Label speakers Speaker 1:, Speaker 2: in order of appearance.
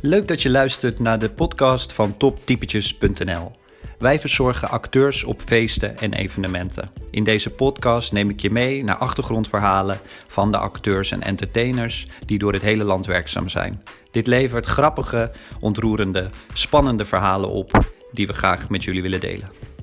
Speaker 1: Leuk dat je luistert naar de podcast van toptypetjes.nl. Wij verzorgen acteurs op feesten en evenementen. In deze podcast neem ik je mee naar achtergrondverhalen van de acteurs en entertainers die door het hele land werkzaam zijn. Dit levert grappige, ontroerende, spannende verhalen op die we graag met jullie willen delen.